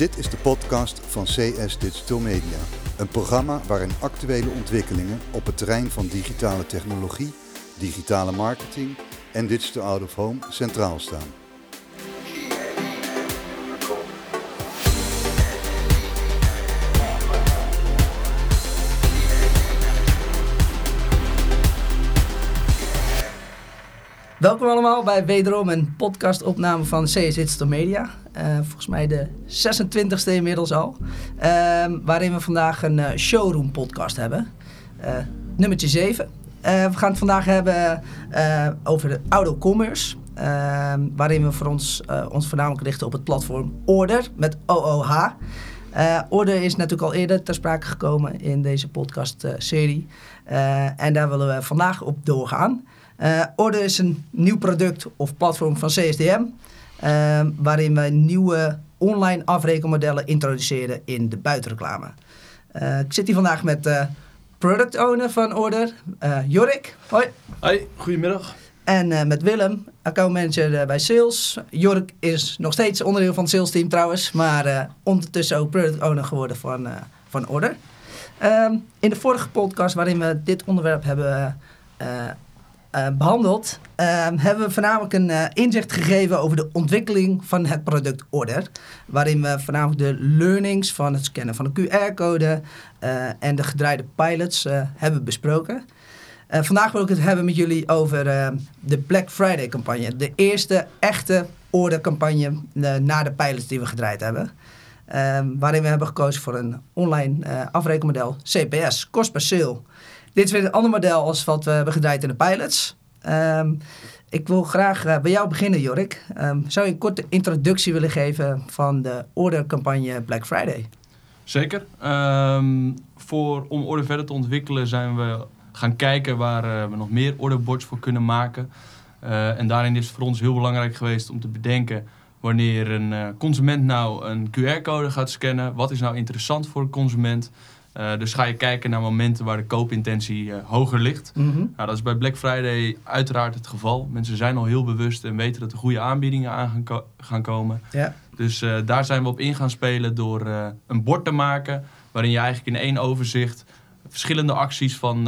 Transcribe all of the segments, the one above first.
Dit is de podcast van CS Digital Media. Een programma waarin actuele ontwikkelingen op het terrein van digitale technologie, digitale marketing en digital out of home centraal staan. Welkom allemaal bij wederom een podcastopname van CS Digital Media. Uh, volgens mij de 26e inmiddels al. Uh, waarin we vandaag een uh, showroom podcast hebben. Uh, nummertje 7. we gaan het vandaag hebben over de auto commerce. waarin we voor ons, ons voornamelijk richten op het platform Order met OOH. Order is natuurlijk al eerder ter sprake gekomen in deze podcast serie. en daar willen we vandaag op doorgaan. Uh, Order is een nieuw product of platform van CSDM, uh, waarin wij nieuwe online afrekenmodellen introduceren in de buitenreclame. Uh, ik zit hier vandaag met de product owner van Order, Jorik. Hoi. Hoi, goedemiddag. En met Willem, account manager bij sales. Jorik is nog steeds onderdeel van het sales team trouwens, maar ondertussen ook product owner geworden van, van Order. Ehm, in de vorige podcast waarin we dit onderwerp hebben uh, behandeld, uh, hebben we voornamelijk een uh, inzicht gegeven over de ontwikkeling van het product Order. Waarin we voornamelijk de learnings van het scannen van de QR-code en de gedraaide pilots hebben besproken. vandaag wil ik het hebben met jullie over de Black Friday campagne. De eerste echte ordercampagne na de pilots die we gedraaid hebben. waarin we hebben gekozen voor een online afrekenmodel CPS, Cost per Sale. Dit is weer een ander model als wat we hebben gedraaid in de pilots. Um, ik wil graag uh, bij jou beginnen, Jorik. Um, zou je een korte introductie willen geven van de ordercampagne Black Friday? Zeker. Um, voor, om order verder te ontwikkelen zijn we gaan kijken waar uh, we nog meer orderboards voor kunnen maken. Uh, en daarin is het voor ons heel belangrijk geweest om te bedenken wanneer een consument nou een QR-code gaat scannen. Wat is nou interessant voor een consument? Uh, dus ga je kijken naar momenten waar de koopintentie uh, hoger ligt. Mm -hmm. nou, dat is bij Black Friday uiteraard het geval. Mensen zijn al heel bewust en weten dat er goede aanbiedingen aan gaan, ko gaan komen. Ja. Dus uh, daar zijn we op in gaan spelen door een bord te maken... waarin je eigenlijk in één overzicht verschillende acties van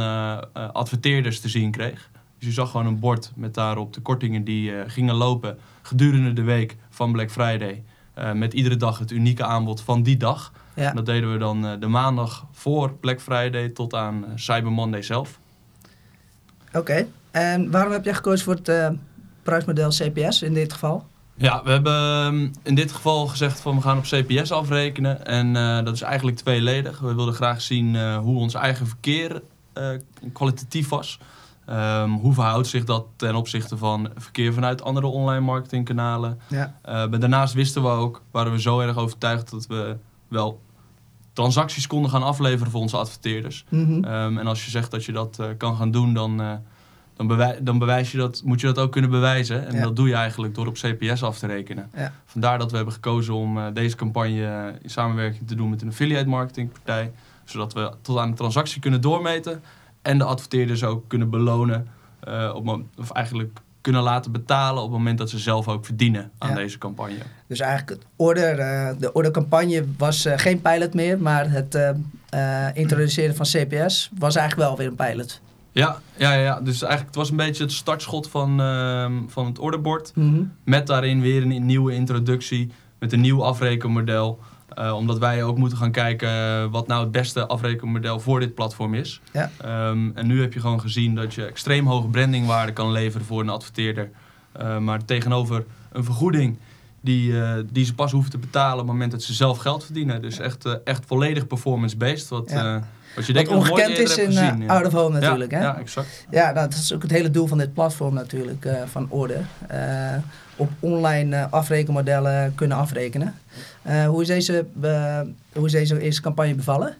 adverteerders te zien kreeg. Dus je zag gewoon een bord met daarop de kortingen die gingen lopen gedurende de week van Black Friday... met iedere dag het unieke aanbod van die dag... Ja. dat deden we dan uh, de maandag voor Black Friday tot aan uh, Cyber Monday zelf. Oké, en waarom heb jij gekozen voor het prijsmodel CPS in dit geval? Ja, we hebben um, in dit geval gezegd van we gaan op CPS afrekenen. En dat is eigenlijk tweeledig. We wilden graag zien hoe ons eigen verkeer kwalitatief was. Um, hoe verhoudt zich dat ten opzichte van verkeer vanuit andere online marketingkanalen? Ja. maar daarnaast wisten we ook, waren we zo erg overtuigd dat we wel transacties konden gaan afleveren voor onze adverteerders. Mm -hmm. um, en als je zegt dat je dat uh, kan gaan doen, dan, uh, dan, bewij dan bewijs je dat, moet je dat ook kunnen bewijzen. En ja. dat doe je eigenlijk door op CPS af te rekenen. Ja. Vandaar dat we hebben gekozen om uh, deze campagne in samenwerking te doen met een affiliate marketingpartij. Zodat we tot aan de transactie kunnen doormeten en de adverteerders ook kunnen belonen. op, of eigenlijk kunnen laten betalen op het moment dat ze zelf ook verdienen aan ja. deze campagne. Dus eigenlijk het order, uh, de ordercampagne was uh, geen pilot meer, maar het uh, introduceren van CPS was eigenlijk wel weer een pilot. Ja, ja, ja, dus eigenlijk het was een beetje het startschot van, ehm, van het orderbord. Mm -hmm. Met daarin weer een nieuwe introductie met een nieuw afrekenmodel. Uh, omdat wij ook moeten gaan kijken wat nou het beste afrekenmodel voor dit platform is. Ja. Um, en nu heb je gewoon gezien dat je extreem hoge brandingwaarde kan leveren voor een adverteerder. Uh, maar tegenover een vergoeding die, uh, die ze pas hoeven te betalen op het moment dat ze zelf geld verdienen. Dus echt, echt volledig performance-based. Wat, ja. Wat je denkt wat ongekend is in gezien, ja. out of home natuurlijk. Ja, hè? ja exact. Ja, nou, dat is ook het hele doel van dit platform natuurlijk, van Order op online afrekenmodellen kunnen afrekenen. Hoe, is deze, hoe is deze eerste campagne bevallen?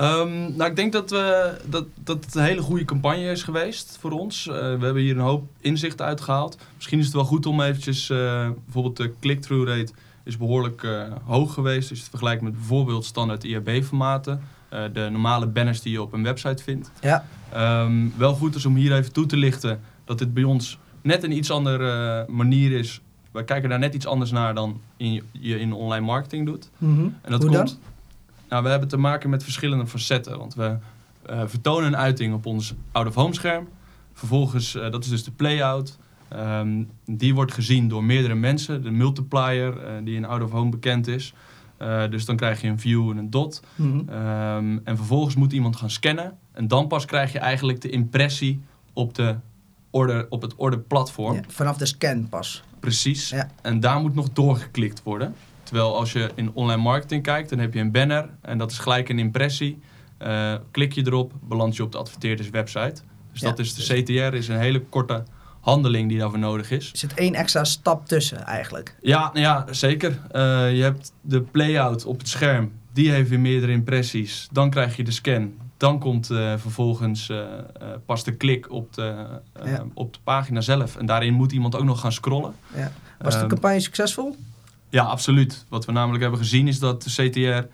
Um, nou, ik denk dat, we, dat, dat het een hele goede campagne is geweest voor ons. we hebben hier een hoop inzichten uitgehaald. Misschien is het wel goed om eventjes... bijvoorbeeld de click-through rate is behoorlijk hoog geweest. Als je het vergelijkt met bijvoorbeeld standaard IAB-formaten. De normale banners die je op een website vindt. Ja. Um, wel goed is om hier even toe te lichten dat dit bij ons net een iets andere manier is wij kijken daar net iets anders naar dan in je, je in online marketing doet. Mhm. En dat Hoe komt, dan? Nou, we hebben te maken met verschillende facetten. Want we eh, vertonen een uiting op ons out-of-home scherm. Vervolgens, eh, dat is dus de playout. Ehm, die wordt gezien door meerdere mensen. De multiplier, eh, die in out-of-home bekend is. Eh, dus dan krijg je een view en een dot. Mhm. Ehm, en vervolgens moet iemand gaan scannen. En dan pas krijg je eigenlijk de impressie op, de order, op het orderplatform. Ja, vanaf de scan pas. Precies. Ja. En daar moet nog doorgeklikt worden. Terwijl als je in online marketing kijkt, dan heb je een banner en dat is gelijk een impressie. Eh, klik je erop, beland je op de adverteerders website. Dus Ja. dat is de CTR, is een hele korte handeling die daarvoor nodig is. Er zit één extra stap tussen eigenlijk. Ja, nou ja zeker. Eh, je hebt de playout op het scherm. Die heeft weer meerdere impressies. Dan krijg je de scan. Dan komt eh, vervolgens eh, pas de klik op de, Ja. op de pagina zelf. En daarin moet iemand ook nog gaan scrollen. Ja. Was de Ehm, campagne succesvol? Ja, absoluut. Wat we namelijk hebben gezien is dat de CTR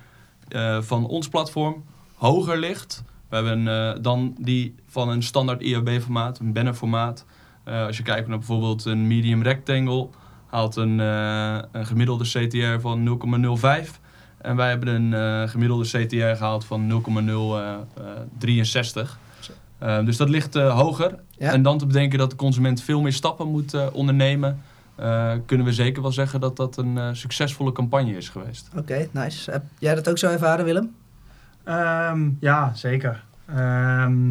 van ons platform hoger ligt. We hebben dan die van een standaard IAB-formaat, een bannerformaat. Eh als je kijkt naar bijvoorbeeld een medium rectangle, haalt een, eh, een gemiddelde CTR van 0,05. En wij hebben een eh, gemiddelde CTR gehaald van 0,063. Eh, dus dat ligt eh, hoger. Ja. En dan te bedenken dat de consument veel meer stappen moet eh, ondernemen, eh, kunnen we zeker wel zeggen dat dat een eh, succesvolle campagne is geweest. Oké, nice. Heb jij dat ook zo ervaren, Willem? Ehm, ja, zeker. Ehm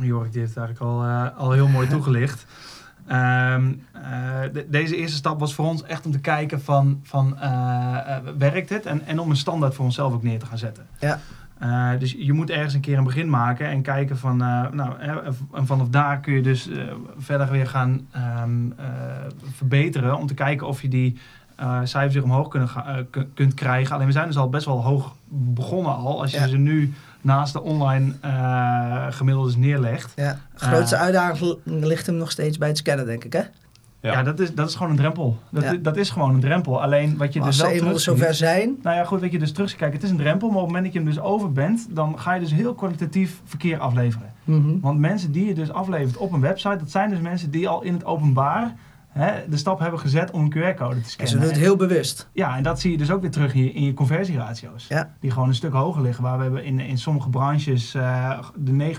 Jorik, die heeft het eigenlijk al, eh, al heel mooi toegelicht. Ehm, eh, de- deze eerste stap was voor ons echt om te kijken van, van eh, werkt het? En, en om een standaard voor onszelf ook neer te gaan zetten. Ja. Dus je moet ergens een keer een begin maken en kijken van, nou, en vanaf daar kun je dus verder weer gaan ehm, eh, verbeteren om te kijken of je die cijfers weer omhoog kunnen kunt krijgen. Alleen we zijn dus al best wel hoog begonnen al. Als je Ja. ze nu naast de online eh gemiddeldes neerlegt. Ja. De grootste Eh. uitdaging ligt hem nog steeds bij het scannen, denk ik, hè? Ja, dat, is, dat is gewoon een drempel. Dat, Ja. is, dat is gewoon een drempel. Alleen wat je Maar dus als ze wel eenmaal terugziet- zover zijn... Nou ja, goed, wat je dus terug ziet. Kijk, het is een drempel, maar op het moment dat je hem dus over bent, dan ga je dus heel kwalitatief verkeer afleveren. Mhm. Want mensen die je dus aflevert op een website, dat zijn dus mensen die al in het openbaar hè, de stap hebben gezet om een QR-code te En scannen. ze doen het heel bewust. Ja, en dat zie je dus ook weer terug in je, in je conversieratio's. Ja. Die gewoon een stuk hoger liggen. Waar we hebben in, in sommige branches eh, de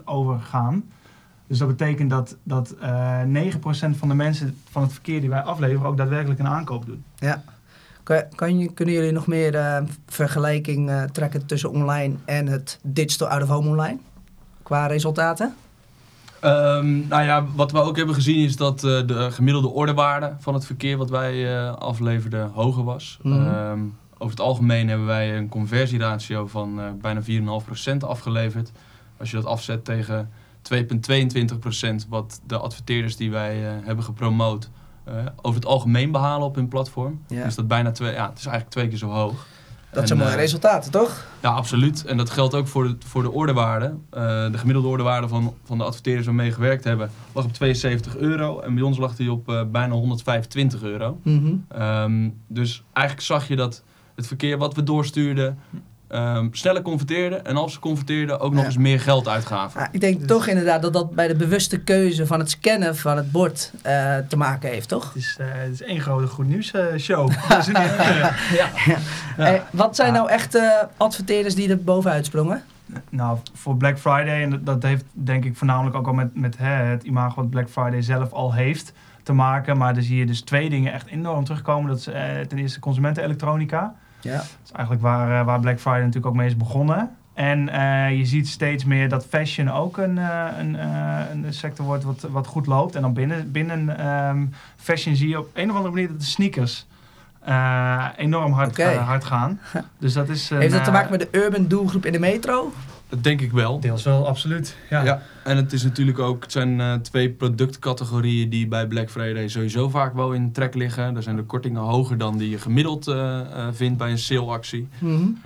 9% over gaan. Dus dat betekent dat, dat eh 9% van de mensen van het verkeer die wij afleveren ook daadwerkelijk een aankoop doen. Ja. Kan, je, kunnen jullie nog meer eh, vergelijking trekken tussen online en het digital out-of-home online? Qua resultaten? Ehm, nou ja, wat we ook hebben gezien is dat eh, de gemiddelde ordewaarde van het verkeer wat wij eh, afleverden hoger was. Mhm. Ehm, over het algemeen hebben wij een conversieratio van eh, bijna 4,5% afgeleverd. Als je dat afzet tegen 2,22% wat de adverteerders die wij hebben gepromoot over het algemeen behalen op hun platform. Ja. Dus dat bijna twee, ja, het is eigenlijk twee keer zo hoog. Dat zijn mooie eh, resultaten, toch? Ja, absoluut. En dat geldt ook voor de, voor de ordewaarde. Eh, de gemiddelde ordewaarde van, van de adverteerders waar we gewerkt hebben lag op 72 euro. En bij ons lag die op eh, bijna 125 euro. Mhm. Ehm, dus eigenlijk zag je dat het verkeer wat we doorstuurden ehm, sneller converteerde. En als ze converteerden ook nog Ja. eens meer geld uitgaven. Ah, ik denk toch inderdaad dat dat bij de bewuste keuze van het scannen van het bord eh, te maken heeft, toch? Het is, eh, het is één grote goed nieuws eh, show. Ja. Eh, wat zijn Ja. nou echt eh, adverteerders die er bovenuit sprongen? Nou, voor Black Friday, en dat, dat heeft denk ik voornamelijk ook al met, met hè, het imago wat Black Friday zelf al heeft te maken. Maar dan zie je dus twee dingen echt enorm terugkomen. Dat is eh, ten eerste consumentenelektronica. Ja. Dat is eigenlijk waar, eh, waar Black Friday natuurlijk ook mee is begonnen. En eh, je ziet steeds meer dat fashion ook een, eh, een, een sector wordt wat, wat goed loopt. En dan binnen, binnen ehm, fashion zie je op een of andere manier dat de sneakers enorm hard, hard gaan. Dus dat is een, Heeft dat te maken met de urban doelgroep in de metro? Dat denk ik wel. Deels wel, absoluut. Ja. Ja. en het is natuurlijk ook, het zijn eh, twee productcategorieën die bij Black Friday sowieso vaak wel in trek liggen. Daar zijn de kortingen hoger dan die je gemiddeld eh, eh, vindt bij een saleactie.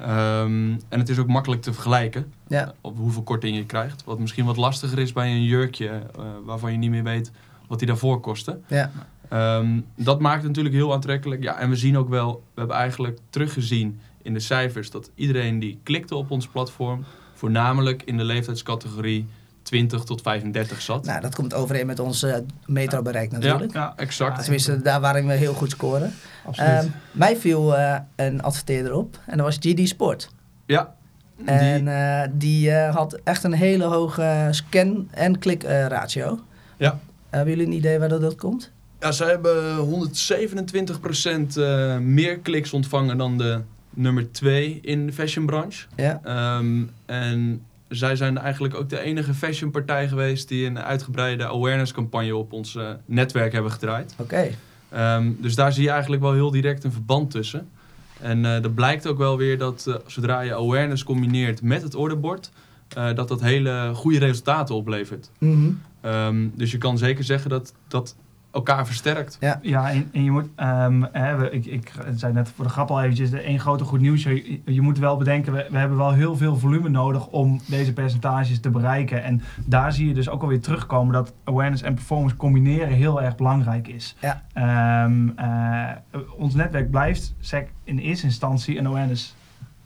Ehm, en het is ook makkelijk te vergelijken Ja. op hoeveel korting je krijgt. Wat misschien wat lastiger is bij een jurkje waarvan je niet meer weet wat die daarvoor kostte. Ja. Ehm, dat maakt het natuurlijk heel aantrekkelijk. Ja, en we zien ook wel, we hebben eigenlijk teruggezien in de cijfers dat iedereen die klikte op ons platform, voornamelijk in de leeftijdscategorie 20 tot 35 zat. Nou, dat komt overeen met ons eh, metrobereik natuurlijk. Ja, Exact. Tenminste, daar waarin we heel goed scoren. absoluut. Ehm, mij viel eh, een adverteerder op en dat was GD Sport. Ja. En Die, eh, die eh, had echt een hele hoge scan- en klik eh, ratio. Ja. Hebben jullie een idee waar dat, dat komt? ja, zij hebben 127% eh meer kliks ontvangen dan de nummer 2 in de fashionbranche. Ja. Ehm, en zij zijn eigenlijk ook de enige fashionpartij geweest die een uitgebreide awareness campagne op ons eh, netwerk hebben gedraaid. Oké. Ehm, dus daar zie je eigenlijk wel heel direct een verband tussen. En eh dat blijkt ook wel weer dat eh, zodra je awareness combineert met het orderbord, dat dat hele goede resultaten oplevert. Mhm. Ehm, dus je kan zeker zeggen dat dat elkaar versterkt. Ja, en, en je moet, ehm, hè, we, ik, ik zei net voor de grap al eventjes, de één grote goed nieuws. Je, je moet wel bedenken, we, we hebben wel heel veel volume nodig om deze percentages te bereiken. En daar zie je dus ook alweer terugkomen dat awareness en performance combineren heel erg belangrijk is. Ja. Ehm, eh, ons netwerk blijft sec in eerste instantie een awareness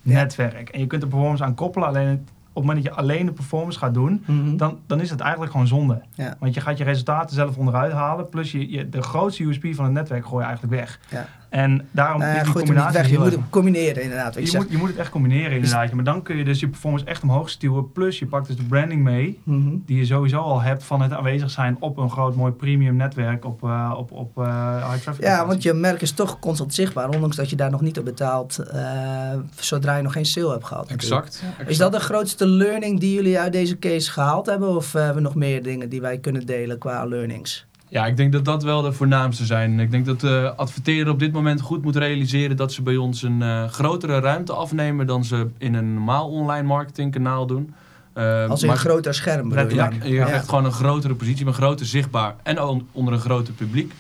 Ja. netwerk. En je kunt de performance aan koppelen, alleen het- het moment dat je alleen de performance gaat doen, Mhm. dan, dan is het eigenlijk gewoon zonde. Ja. Want je gaat je resultaten zelf onderuit halen. Plus je, je, de grootste USP van het netwerk gooi je eigenlijk weg. Ja. En daarom is die combinatie weg. Je moet combineren inderdaad. Wat je je, moet, je moet het echt combineren inderdaad. Maar dan kun je dus je performance echt omhoog stuwen. Plus je pakt dus de branding mee. Mhm. Die je sowieso al hebt van het aanwezig zijn op een groot mooi premium netwerk. Op, eh, op, op eh, high traffic. Ja, want je merk is toch constant zichtbaar, ondanks dat je daar nog niet op betaalt, eh, zodra je nog geen sale hebt gehad. natuurlijk. Exact. Is exact. dat de grootste learning die jullie uit deze case gehaald hebben? Of eh, hebben we nog meer dingen die wij kunnen delen qua learnings? Ja, ik denk dat dat wel de voornaamste zijn. Ik denk dat de adverteerder op dit moment goed moet realiseren dat ze bij ons een eh, grotere ruimte afnemen dan ze in een normaal online marketingkanaal doen. Eh, Als in maar- een groter scherm bedoel je? Ja, je Ja. krijgt gewoon een grotere positie, maar groter zichtbaar en on- onder een groter publiek.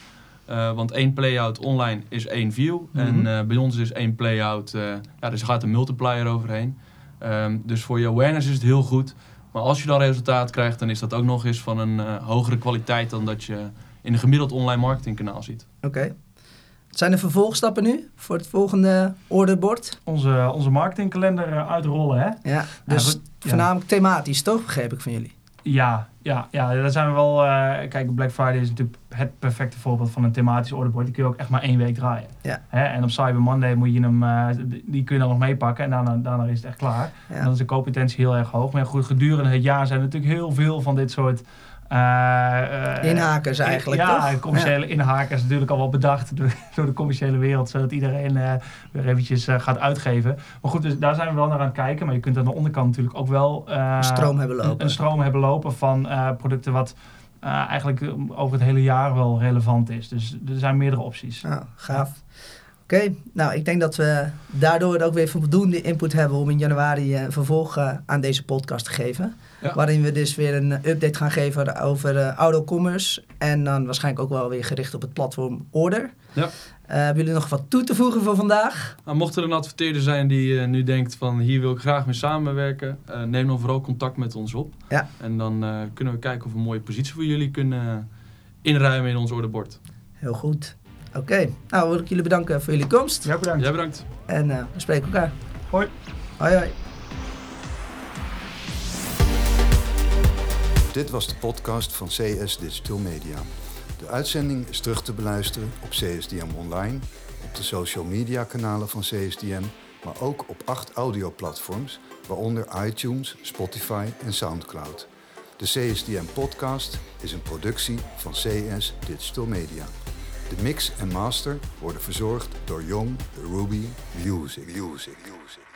Eh, want één play-out online is één view. Mhm. En eh, bij ons is één play-out, eh, ja, dus er gaat een multiplier overheen. Ehm, dus voor je awareness is het heel goed. Maar als je dan resultaat krijgt, dan is dat ook nog eens van een eh, hogere kwaliteit dan dat je in een gemiddeld online marketingkanaal ziet. Oké. Wat zijn de vervolgstappen nu voor het volgende orderbord? Onze, onze marketingkalender eh, uitrollen hè. Ja, dus goed, ja. voornamelijk thematisch, toch? Begreep ik van jullie. Ja, ja, ja, daar zijn we wel. eh, kijk, Black Friday is natuurlijk het perfecte voorbeeld van een thematisch orderbord. Die kun je ook echt maar één week draaien. Ja. Hè? En op Cyber Monday moet je hem, eh, die- kun je dan nog meepakken en daarna, daarna is het echt klaar. En dan is de koopintentie heel erg hoog. Maar goed, gedurende het jaar zijn er natuurlijk heel veel van dit soort. Eh, eh, Inhakers eigenlijk, ja, toch? commerciële inhakers natuurlijk al wel bedacht door, door de commerciële wereld, zodat iedereen eh, weer eventjes gaat uitgeven. Maar goed, dus daar zijn we wel naar aan het kijken. Maar je kunt aan de onderkant natuurlijk ook wel Een stroom hebben lopen. een stroom hebben lopen van producten wat eigenlijk over het hele jaar wel relevant is. Dus er zijn meerdere opties. Nou, gaaf. Oké, nou ik denk dat we daardoor ook weer voldoende input hebben om in januari eh, een vervolg eh, aan deze podcast te geven. Ja. Waarin we dus weer een eh, update gaan geven over eh auto-commerce. En dan waarschijnlijk ook wel weer gericht op het platform Order. Ja. Eh, hebben jullie nog wat toe te voegen voor vandaag? Nou, mocht er een adverteerder zijn die eh, nu denkt van hier wil ik graag mee samenwerken, eh, neem dan vooral contact met ons op. Ja. En dan eh, kunnen we kijken of we een mooie positie voor jullie kunnen inruimen in ons orderbord. Heel goed. Oké, nou wil ik jullie bedanken voor jullie komst. Ja, bedankt. Jij bedankt. En eh, we spreken elkaar. Hoi. Hoi hoi. Dit was de podcast van CS Digital Media. De uitzending is terug te beluisteren op CSDM Online, op de social media kanalen van CSDM, maar ook op acht audioplatforms, waaronder iTunes, Spotify en Soundcloud. De CSDM podcast is een productie van CS Digital Media. De mix en master worden verzorgd door Young Ruby Music. Music. Music.